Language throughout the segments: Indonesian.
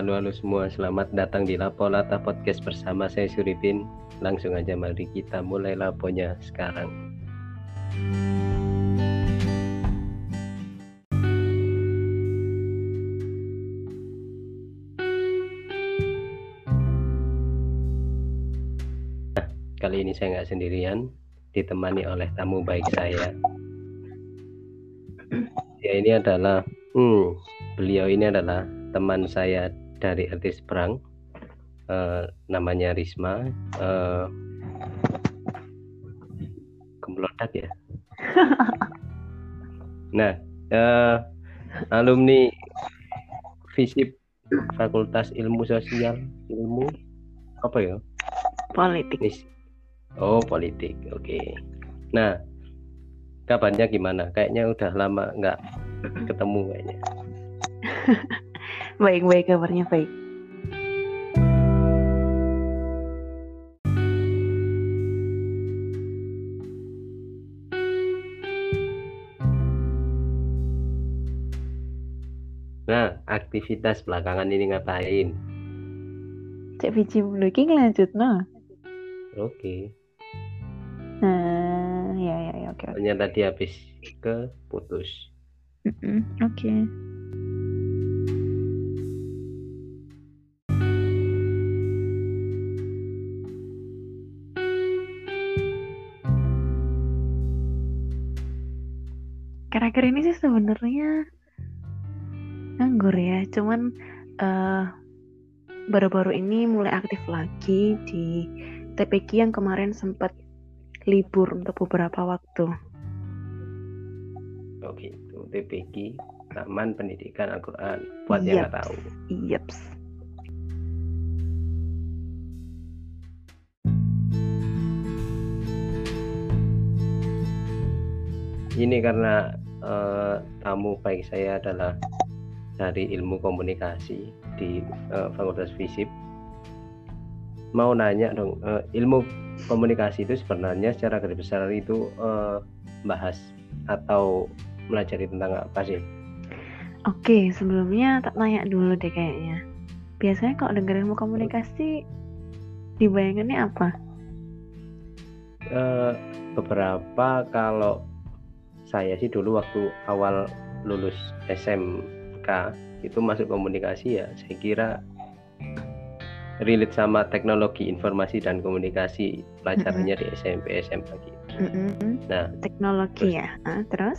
Ya, halo halo semua. Selamat datang di Lapolata Podcast bersama saya Suripin. Langsung aja mari kita mulai laponya sekarang. Nah, kali ini saya nggak sendirian, ditemani oleh tamu baik saya. Ya ini adalah, hmm, beliau ini adalah teman saya dari artis perang, uh, namanya Risma. Uh, kemelodak ya. nah, uh, alumni FISIP Fakultas Ilmu Sosial Ilmu apa ya? Politik. Oh politik, oke. Okay. Nah, kabarnya gimana? Kayaknya udah lama nggak ketemu kayaknya. baik baik kabarnya baik. Nah, aktivitas belakangan ini ngapain? Cek biji lagi lanjut no. Oke. Okay. Nah, ya ya ya oke. Okay, okay. tadi habis ke putus. Mm -mm, oke. Okay. Akhir-akhir ini sih sebenarnya nganggur ya cuman uh, baru-baru ini mulai aktif lagi di TPQ yang kemarin sempat libur untuk beberapa waktu. Oh gitu, TPQ Taman Pendidikan Al-Quran buat yep. yang nggak tahu. Yep. Ini karena uh, tamu baik saya adalah dari ilmu komunikasi di uh, Fakultas Fisip mau nanya dong uh, ilmu komunikasi itu sebenarnya secara garis besar itu uh, bahas atau melajari tentang apa sih? Oke sebelumnya tak nanya dulu deh kayaknya biasanya kalau dengar ilmu komunikasi dibayangannya apa? Uh, beberapa kalau saya sih dulu waktu awal lulus SM itu masuk komunikasi ya saya kira relate sama teknologi informasi dan komunikasi pelajarannya mm -hmm. di SMP SMA gitu. Mm -hmm. Nah teknologi terus, ya, ah, terus?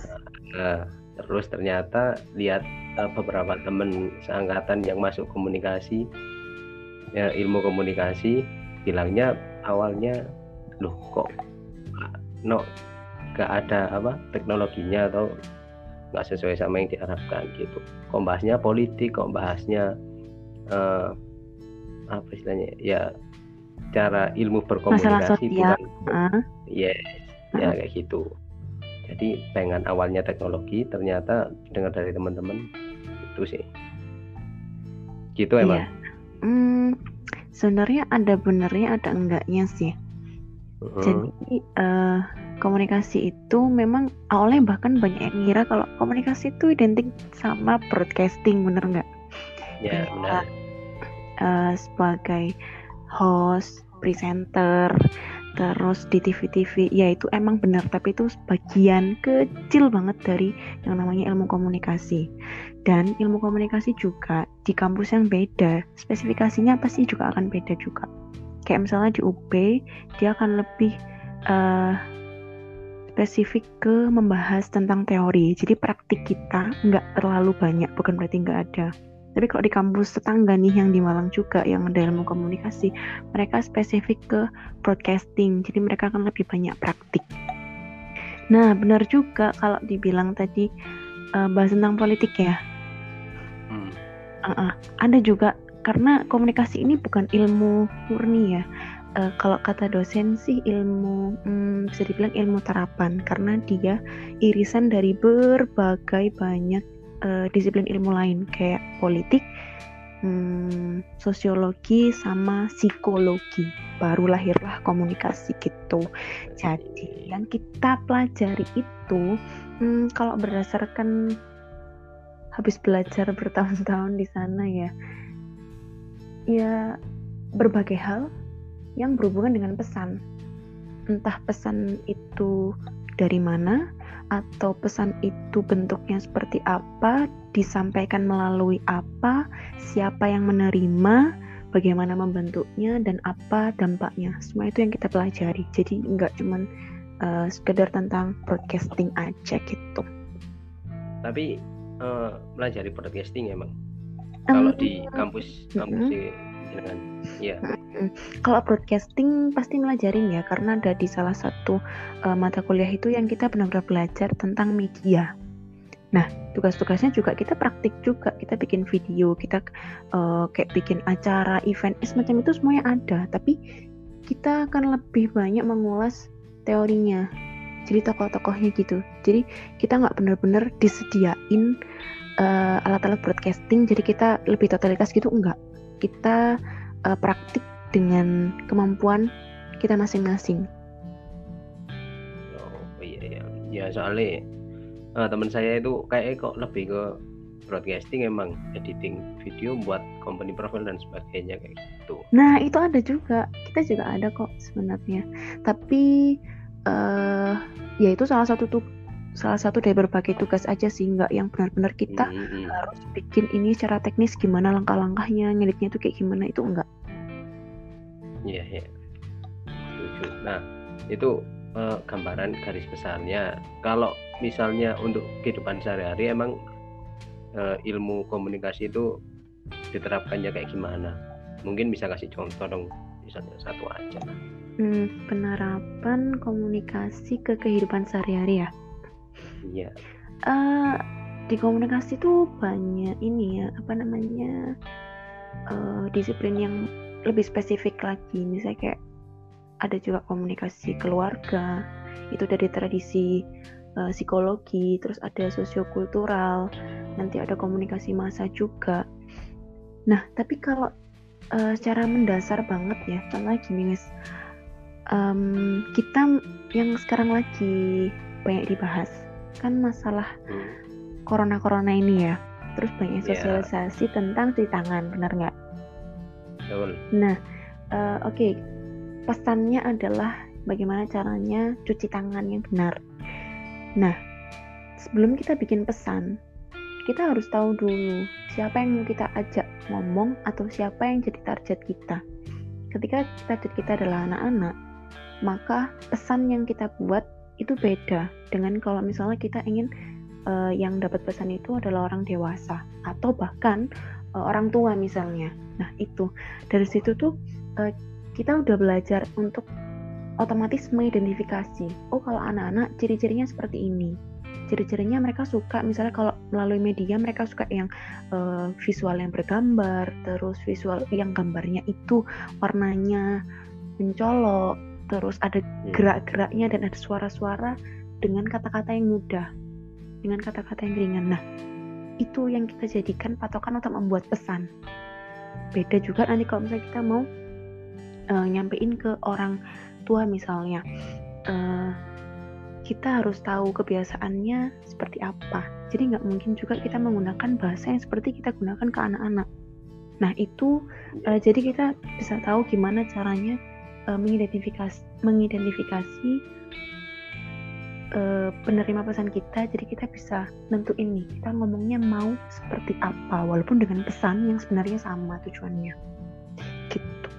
Nah, terus ternyata lihat uh, beberapa temen seangkatan yang masuk komunikasi, ya, ilmu komunikasi, bilangnya awalnya loh kok no gak ada apa teknologinya atau nggak sesuai sama yang diharapkan gitu kok bahasnya politik kok bahasnya uh, apa istilahnya ya cara ilmu berkomunikasi bukan uh. yes ya kayak gitu jadi pengen awalnya teknologi ternyata dengar dari teman-teman itu sih gitu emang iya. hmm, sebenarnya ada benernya ada enggaknya sih uh -huh. jadi uh, komunikasi itu memang awalnya bahkan banyak yang ngira kalau komunikasi itu identik sama broadcasting bener nggak? Ya benar. Uh, sebagai host, presenter, terus di TV-TV, ya itu emang benar, tapi itu sebagian kecil banget dari yang namanya ilmu komunikasi. Dan ilmu komunikasi juga di kampus yang beda, spesifikasinya pasti juga akan beda juga. Kayak misalnya di UB, dia akan lebih uh, spesifik ke membahas tentang teori. Jadi praktik kita nggak terlalu banyak, bukan berarti nggak ada. Tapi kalau di kampus tetangga nih yang di Malang juga yang ada ilmu komunikasi, mereka spesifik ke broadcasting. Jadi mereka akan lebih banyak praktik. Nah, benar juga kalau dibilang tadi uh, bahas tentang politik ya. Hmm. Uh -uh. Ada juga karena komunikasi ini bukan ilmu murni ya uh, kalau kata dosen sih ilmu hmm, bisa dibilang ilmu terapan karena dia irisan dari berbagai banyak uh, disiplin ilmu lain kayak politik, hmm, sosiologi sama psikologi. Baru lahirlah komunikasi gitu. Jadi yang kita pelajari itu hmm, kalau berdasarkan habis belajar bertahun-tahun di sana ya ya berbagai hal yang berhubungan dengan pesan. Entah pesan itu dari mana atau pesan itu bentuknya seperti apa, disampaikan melalui apa, siapa yang menerima, bagaimana membentuknya dan apa dampaknya. Semua itu yang kita pelajari. Jadi nggak cuma uh, sekedar tentang broadcasting aja gitu. Tapi uh, melajari broadcasting emang kalau di kampus kampus uh, dengan ya kalau broadcasting pasti melajarin ya karena ada di salah satu uh, mata kuliah itu yang kita benar-benar belajar tentang media. Nah tugas-tugasnya juga kita praktik juga kita bikin video kita uh, kayak bikin acara event semacam itu semuanya ada. Tapi kita akan lebih banyak mengulas teorinya jadi tokoh-tokohnya gitu. Jadi kita nggak benar-benar disediain uh, alat-alat broadcasting jadi kita lebih totalitas gitu enggak kita uh, praktik dengan kemampuan kita masing-masing oh iya iya ya soalnya uh, teman saya itu kayak kok lebih ke broadcasting emang editing video buat company profile dan sebagainya kayak gitu. Nah itu ada juga, kita juga ada kok sebenarnya. Tapi uh, ya itu salah satu tuh salah satu dari berbagai tugas aja sih nggak yang benar-benar kita mm -hmm. harus bikin ini secara teknis gimana langkah-langkahnya ngeditnya itu kayak gimana itu enggak. Iya yeah, yeah. nah itu uh, gambaran garis besarnya. Kalau misalnya untuk kehidupan sehari-hari emang uh, ilmu komunikasi itu diterapkannya kayak gimana? Mungkin bisa kasih contoh dong misalnya satu aja. Hmm, penerapan komunikasi ke kehidupan sehari-hari ya Iya. Uh, di komunikasi tuh banyak ini ya apa namanya uh, disiplin yang lebih spesifik lagi. Misalnya kayak ada juga komunikasi keluarga itu dari tradisi uh, psikologi terus ada sosiokultural nanti ada komunikasi massa juga. Nah tapi kalau uh, secara mendasar banget ya contohnya gini guys um, kita yang sekarang lagi banyak dibahas kan masalah corona-corona ini ya. Terus banyak iya. sosialisasi yeah. tentang cuci tangan, benar nggak? Nah, uh, oke, okay. pesannya adalah bagaimana caranya cuci tangan yang benar. Nah, sebelum kita bikin pesan, kita harus tahu dulu siapa yang mau kita ajak ngomong atau siapa yang jadi target kita. Ketika target kita adalah anak-anak, maka pesan yang kita buat itu beda dengan kalau misalnya kita ingin uh, yang dapat pesan itu adalah orang dewasa atau bahkan uh, orang tua misalnya. Nah itu dari situ tuh uh, kita udah belajar untuk otomatis mengidentifikasi. Oh kalau anak-anak ciri-cirinya seperti ini. Ciri-cirinya mereka suka misalnya kalau melalui media mereka suka yang uh, visual yang bergambar, terus visual yang gambarnya itu warnanya mencolok, terus ada hmm. gerak-geraknya dan ada suara-suara dengan kata-kata yang mudah dengan kata-kata yang ringan. Nah itu yang kita jadikan patokan untuk membuat pesan. Beda juga nanti kalau misalnya kita mau uh, nyampein ke orang tua misalnya uh, kita harus tahu kebiasaannya seperti apa. Jadi nggak mungkin juga kita menggunakan bahasa yang seperti kita gunakan ke anak-anak. Nah itu uh, jadi kita bisa tahu gimana caranya uh, mengidentifikasi mengidentifikasi uh, penerima pesan kita. Jadi kita bisa nentuin nih kita ngomongnya mau seperti apa walaupun dengan pesan yang sebenarnya sama tujuannya. Gitu.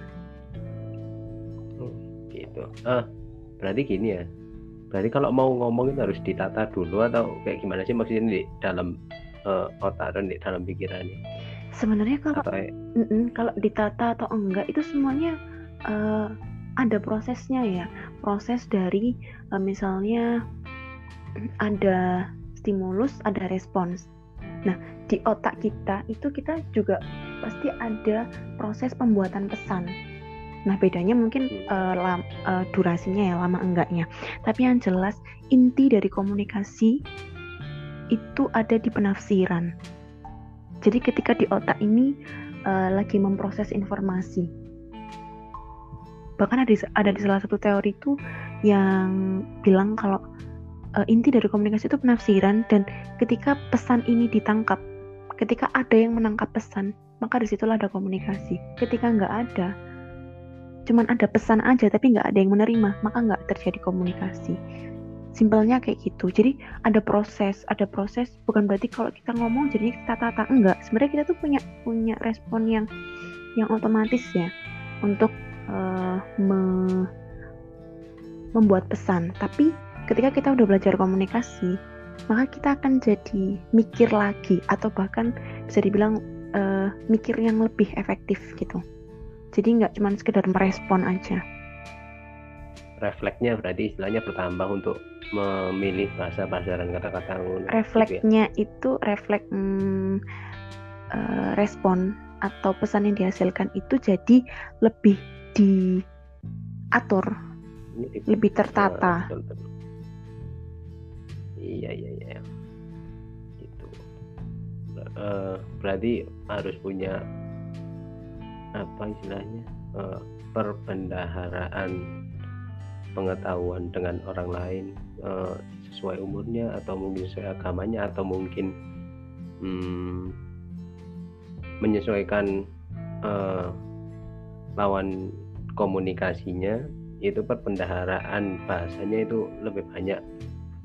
Oh, gitu. Ah berarti gini ya. Berarti kalau mau ngomong itu harus ditata dulu atau kayak gimana sih maksudnya di dalam uh, otak dan di dalam pikiran sebenarnya kalau atau, mm -mm, kalau ditata atau enggak itu semuanya uh, ada prosesnya ya. Proses dari uh, misalnya ada stimulus ada respons. Nah di otak kita itu kita juga pasti ada proses pembuatan pesan. Nah bedanya mungkin uh, lam, uh, durasinya ya lama enggaknya. Tapi yang jelas inti dari komunikasi itu ada di penafsiran. Jadi ketika di otak ini uh, lagi memproses informasi bahkan ada ada di salah satu teori itu yang bilang kalau uh, inti dari komunikasi itu penafsiran dan ketika pesan ini ditangkap ketika ada yang menangkap pesan maka di situlah ada komunikasi. Ketika nggak ada cuman ada pesan aja tapi nggak ada yang menerima maka nggak terjadi komunikasi. Simpelnya kayak gitu. Jadi ada proses ada proses bukan berarti kalau kita ngomong jadinya kita tata enggak. Sebenarnya kita tuh punya punya respon yang yang otomatis ya untuk uh, me, membuat pesan. Tapi ketika kita udah belajar komunikasi maka kita akan jadi mikir lagi atau bahkan bisa dibilang uh, mikir yang lebih efektif gitu. Jadi nggak cuma sekedar merespon aja. Refleksnya berarti istilahnya bertambah untuk memilih bahasa-bahasa dan kata-kata refleksnya gitu ya? itu refleks hmm, uh, respon atau pesan yang dihasilkan itu jadi lebih diatur Ini, lebih tertata. Uh, iya iya iya. Gitu. Uh, berarti harus punya apa istilahnya? Uh, perbendaharaan pengetahuan dengan orang lain uh, sesuai umurnya atau mungkin sesuai agamanya atau mungkin hmm, menyesuaikan uh, lawan komunikasinya itu perbendaharaan bahasanya itu lebih banyak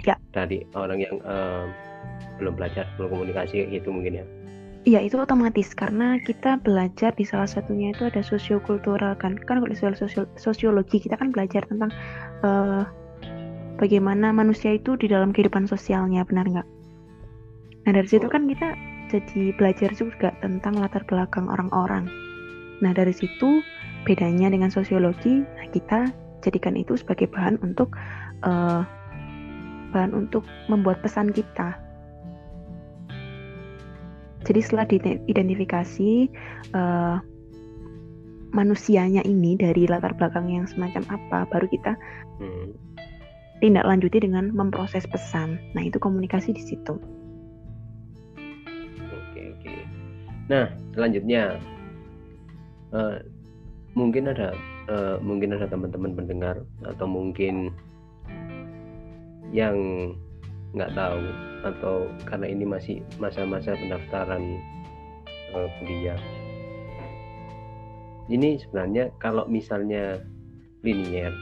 ya. dari orang yang uh, belum belajar belum komunikasi itu mungkin ya Iya itu otomatis karena kita belajar di salah satunya itu ada sosiokultural kan kan kalau sosial sosiologi kita kan belajar tentang uh, bagaimana manusia itu di dalam kehidupan sosialnya benar nggak? Nah dari situ kan kita jadi belajar juga tentang latar belakang orang-orang. Nah dari situ bedanya dengan sosiologi nah kita jadikan itu sebagai bahan untuk uh, bahan untuk membuat pesan kita jadi setelah diidentifikasi uh, manusianya ini dari latar belakang yang semacam apa, baru kita hmm. tindak lanjuti dengan memproses pesan. Nah itu komunikasi di situ. Oke oke. Nah selanjutnya uh, mungkin ada uh, mungkin ada teman-teman pendengar atau mungkin yang nggak tahu atau karena ini masih masa-masa pendaftaran uh, kuliah ini sebenarnya kalau misalnya linier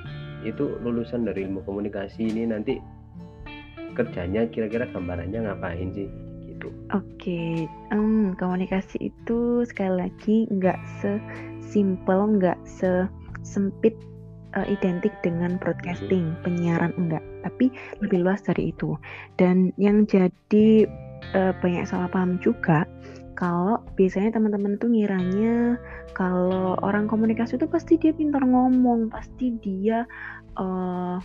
itu lulusan dari ilmu komunikasi ini nanti kerjanya kira-kira gambarannya ngapain sih gitu oke okay. um, komunikasi itu sekali lagi nggak sesimpel nggak sesempit uh, identik dengan broadcasting, penyiaran enggak, tapi lebih luas dari itu. Dan yang jadi uh, banyak salah paham juga kalau biasanya teman-teman tuh ngiranya kalau orang komunikasi itu pasti dia pintar ngomong, pasti dia uh,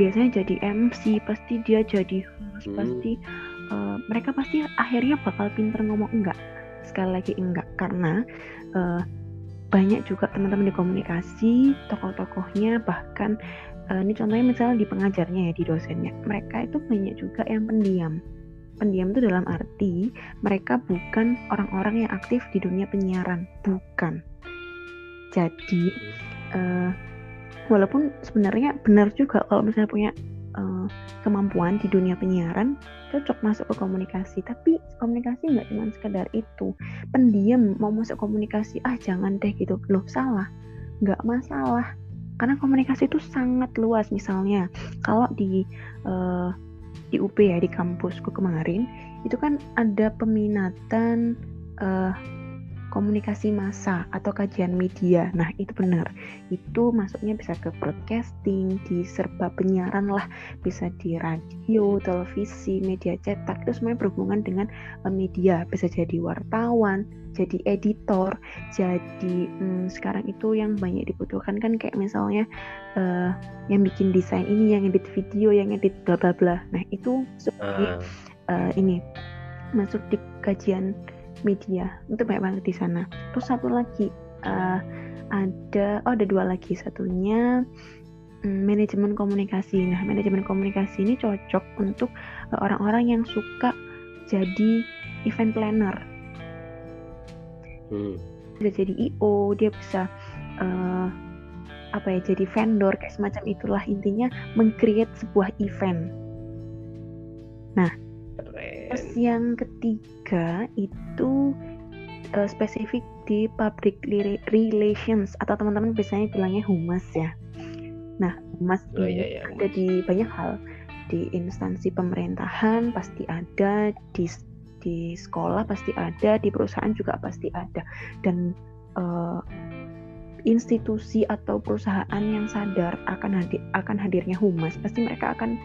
biasanya jadi MC, pasti dia jadi host, hmm. pasti uh, mereka pasti akhirnya bakal pintar ngomong enggak. Sekali lagi enggak karena uh, banyak juga teman-teman di komunikasi tokoh-tokohnya bahkan uh, ini contohnya misalnya di pengajarnya ya di dosennya. Mereka itu banyak juga yang pendiam. Pendiam itu dalam arti mereka bukan orang-orang yang aktif di dunia penyiaran. Bukan. Jadi uh, walaupun sebenarnya benar juga kalau misalnya punya uh, kemampuan di dunia penyiaran cocok masuk ke komunikasi. Tapi komunikasi nggak cuma sekedar itu. Pendiam mau masuk komunikasi ah jangan deh gitu. Loh salah. Nggak masalah. Karena komunikasi itu sangat luas. Misalnya kalau di uh, di UP ya di kampusku kemarin itu kan ada peminatan uh, komunikasi massa atau kajian media. Nah, itu benar. Itu masuknya bisa ke broadcasting, di serba penyiaran lah, bisa di radio, televisi, media cetak. Itu semuanya berhubungan dengan uh, media. Bisa jadi wartawan, jadi editor, jadi hmm, sekarang itu yang banyak dibutuhkan kan kayak misalnya uh, yang bikin desain ini, yang edit video, yang edit bla bla bla. Nah, itu seperti uh, ini masuk di kajian media. Itu banyak banget di sana. Terus satu lagi uh, ada oh ada dua lagi. Satunya um, manajemen komunikasi. Nah manajemen komunikasi ini cocok untuk uh, orang-orang yang suka jadi event planner. Hmm. bisa jadi io dia bisa uh, apa ya jadi vendor kayak semacam itulah intinya mengcreate sebuah event. Nah Terus yang ketiga itu uh, spesifik di public relations atau teman-teman biasanya bilangnya humas ya. Nah, humas Oh, ini iya, iya, ada di banyak hal. Di instansi pemerintahan pasti ada, di di sekolah pasti ada, di perusahaan juga pasti ada. Dan uh, institusi atau perusahaan yang sadar akan hadir, akan hadirnya humas, pasti mereka akan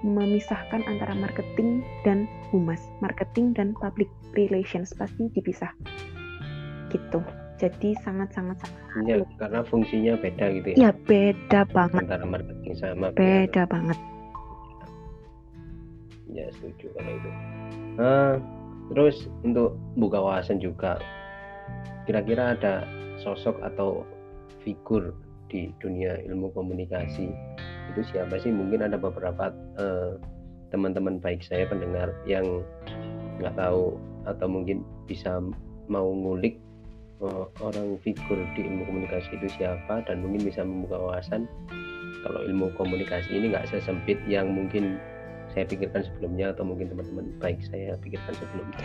memisahkan antara marketing dan humas, marketing dan public relations pasti dipisah, gitu. Jadi sangat-sangat sangat Ya, karena fungsinya beda gitu ya. ya beda banget, Antara marketing sama PR. beda banget. Ya setuju kalau itu. Nah, terus untuk buka wawasan juga, kira-kira ada sosok atau figur di dunia ilmu komunikasi. Itu siapa sih? Mungkin ada beberapa eh, teman-teman baik saya pendengar yang nggak tahu atau mungkin bisa mau ngulik eh, orang figur di ilmu komunikasi itu siapa dan mungkin bisa membuka wawasan. Kalau ilmu komunikasi ini nggak sesempit yang mungkin saya pikirkan sebelumnya atau mungkin teman-teman baik saya pikirkan sebelumnya.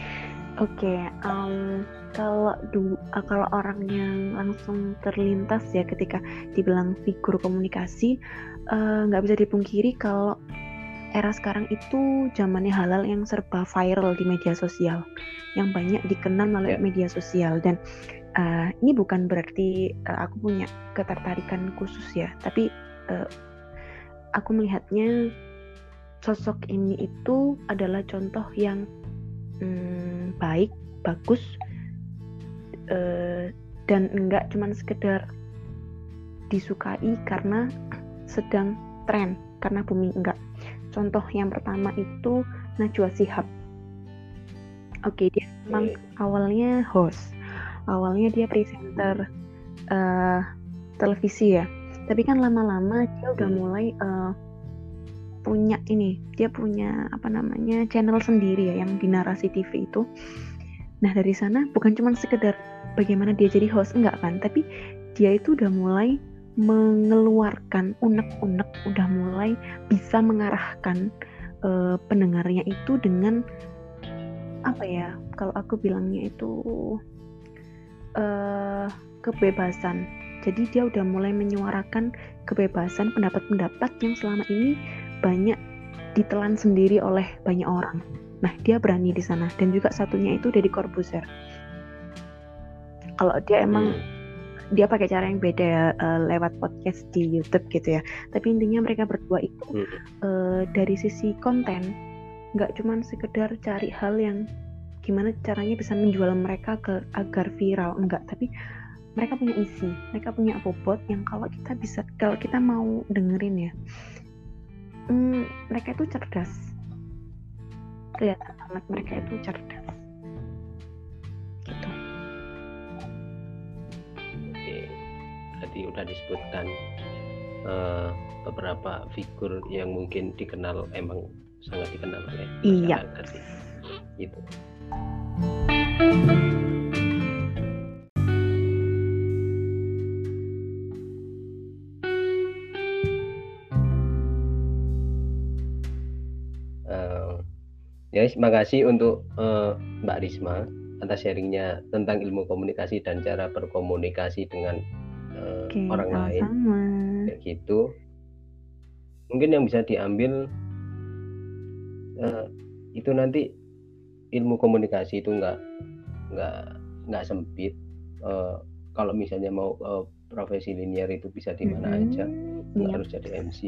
Oke, em, kalau du, eh, kalau orang yang langsung terlintas ya ketika dibilang figur komunikasi, eh, nggak bisa dipungkiri kalau era sekarang itu zamannya halal yang serba viral di media sosial, yang banyak dikenal melalui Ya. media sosial dan eh, ini bukan berarti eh, aku punya ketertarikan khusus ya, tapi eh, aku melihatnya sosok ini itu adalah contoh yang hmm, baik, bagus, eh, dan enggak cuman sekedar disukai karena sedang tren, karena booming enggak. Contoh yang pertama itu Najwa Shihab. Oke, dia memang awalnya host, awalnya dia presenter eh, televisi ya. Tapi kan lama-lama dia udah Hmm. mulai eh, punya ini, dia punya apa namanya channel sendiri ya yang di narasi TV itu. Nah dari sana bukan cuma sekedar bagaimana dia jadi host enggak kan, tapi dia itu udah mulai mengeluarkan unek-unek, udah mulai bisa mengarahkan eh, pendengarnya itu dengan apa ya? Kalau aku bilangnya itu eh kebebasan. Jadi dia udah mulai menyuarakan kebebasan pendapat-pendapat yang selama ini banyak ditelan sendiri oleh banyak orang. Nah, dia berani di sana dan juga satunya itu Deddy Corbuzier. Kalau dia emang Hmm. dia pakai cara yang beda ya eh, lewat podcast di YouTube gitu ya. Tapi intinya mereka berdua itu Hmm. eh, dari sisi konten nggak cuman sekedar cari hal yang gimana caranya bisa menjual mereka ke agar viral enggak, tapi mereka punya isi, mereka punya bobot yang kalau kita bisa kalau kita mau dengerin ya, hmm, mereka itu cerdas, kelihatan banget mereka itu cerdas, gitu. Oke, berarti udah disebutkan eh, beberapa figur yang mungkin dikenal emang sangat dikenal oleh Iya. masyarakat sih. Gitu. Ya, terima kasih untuk eh, Mbak Risma atas sharingnya tentang ilmu komunikasi dan cara berkomunikasi dengan eh, Oke, orang lain sama-sama. kayak gitu mungkin yang bisa diambil eh, itu nanti ilmu komunikasi itu nggak nggak nggak sempit Eh, kalau misalnya mau eh, profesi linier itu bisa di mana Mm-mm. aja nggak Iya. harus jadi MC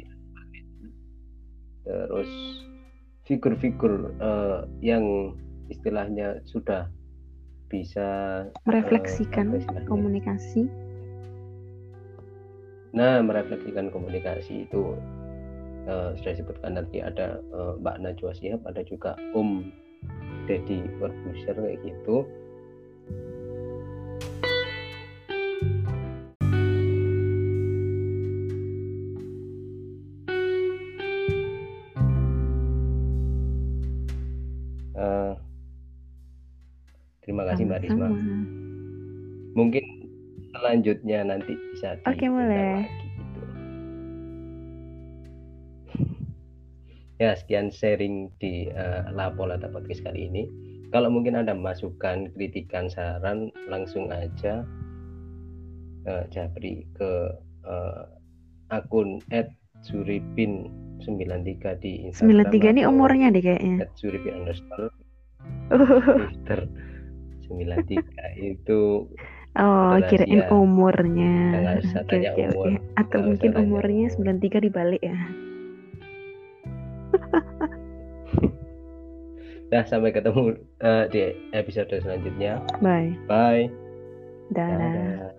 terus figur-figur eh, yang istilahnya sudah bisa merefleksikan apa istilahnya? komunikasi. Nah, merefleksikan komunikasi itu eh, sudah disebutkan nanti ada eh, Mbak Najwa Shihab, ada juga Om Deddy Corbuzier kayak gitu. Risma. Sama-sama. Mungkin selanjutnya nanti bisa Oke, diundang boleh. lagi gitu. Ya, sekian sharing di eh, Lapola Podcast kali ini. kalau mungkin ada masukan kritikan saran langsung aja uh, Japri ke uh, akun @suripin 93 di Instagram 93 ini umurnya deh kayaknya @suripin Twitter 93 itu Oh, kirain umurnya. Usah oke, oke, umur. Oke. Atau mungkin umurnya 93 dibalik ya. Nah, sampai ketemu uh, di episode selanjutnya. Bye. Bye. Dadah. Dadah.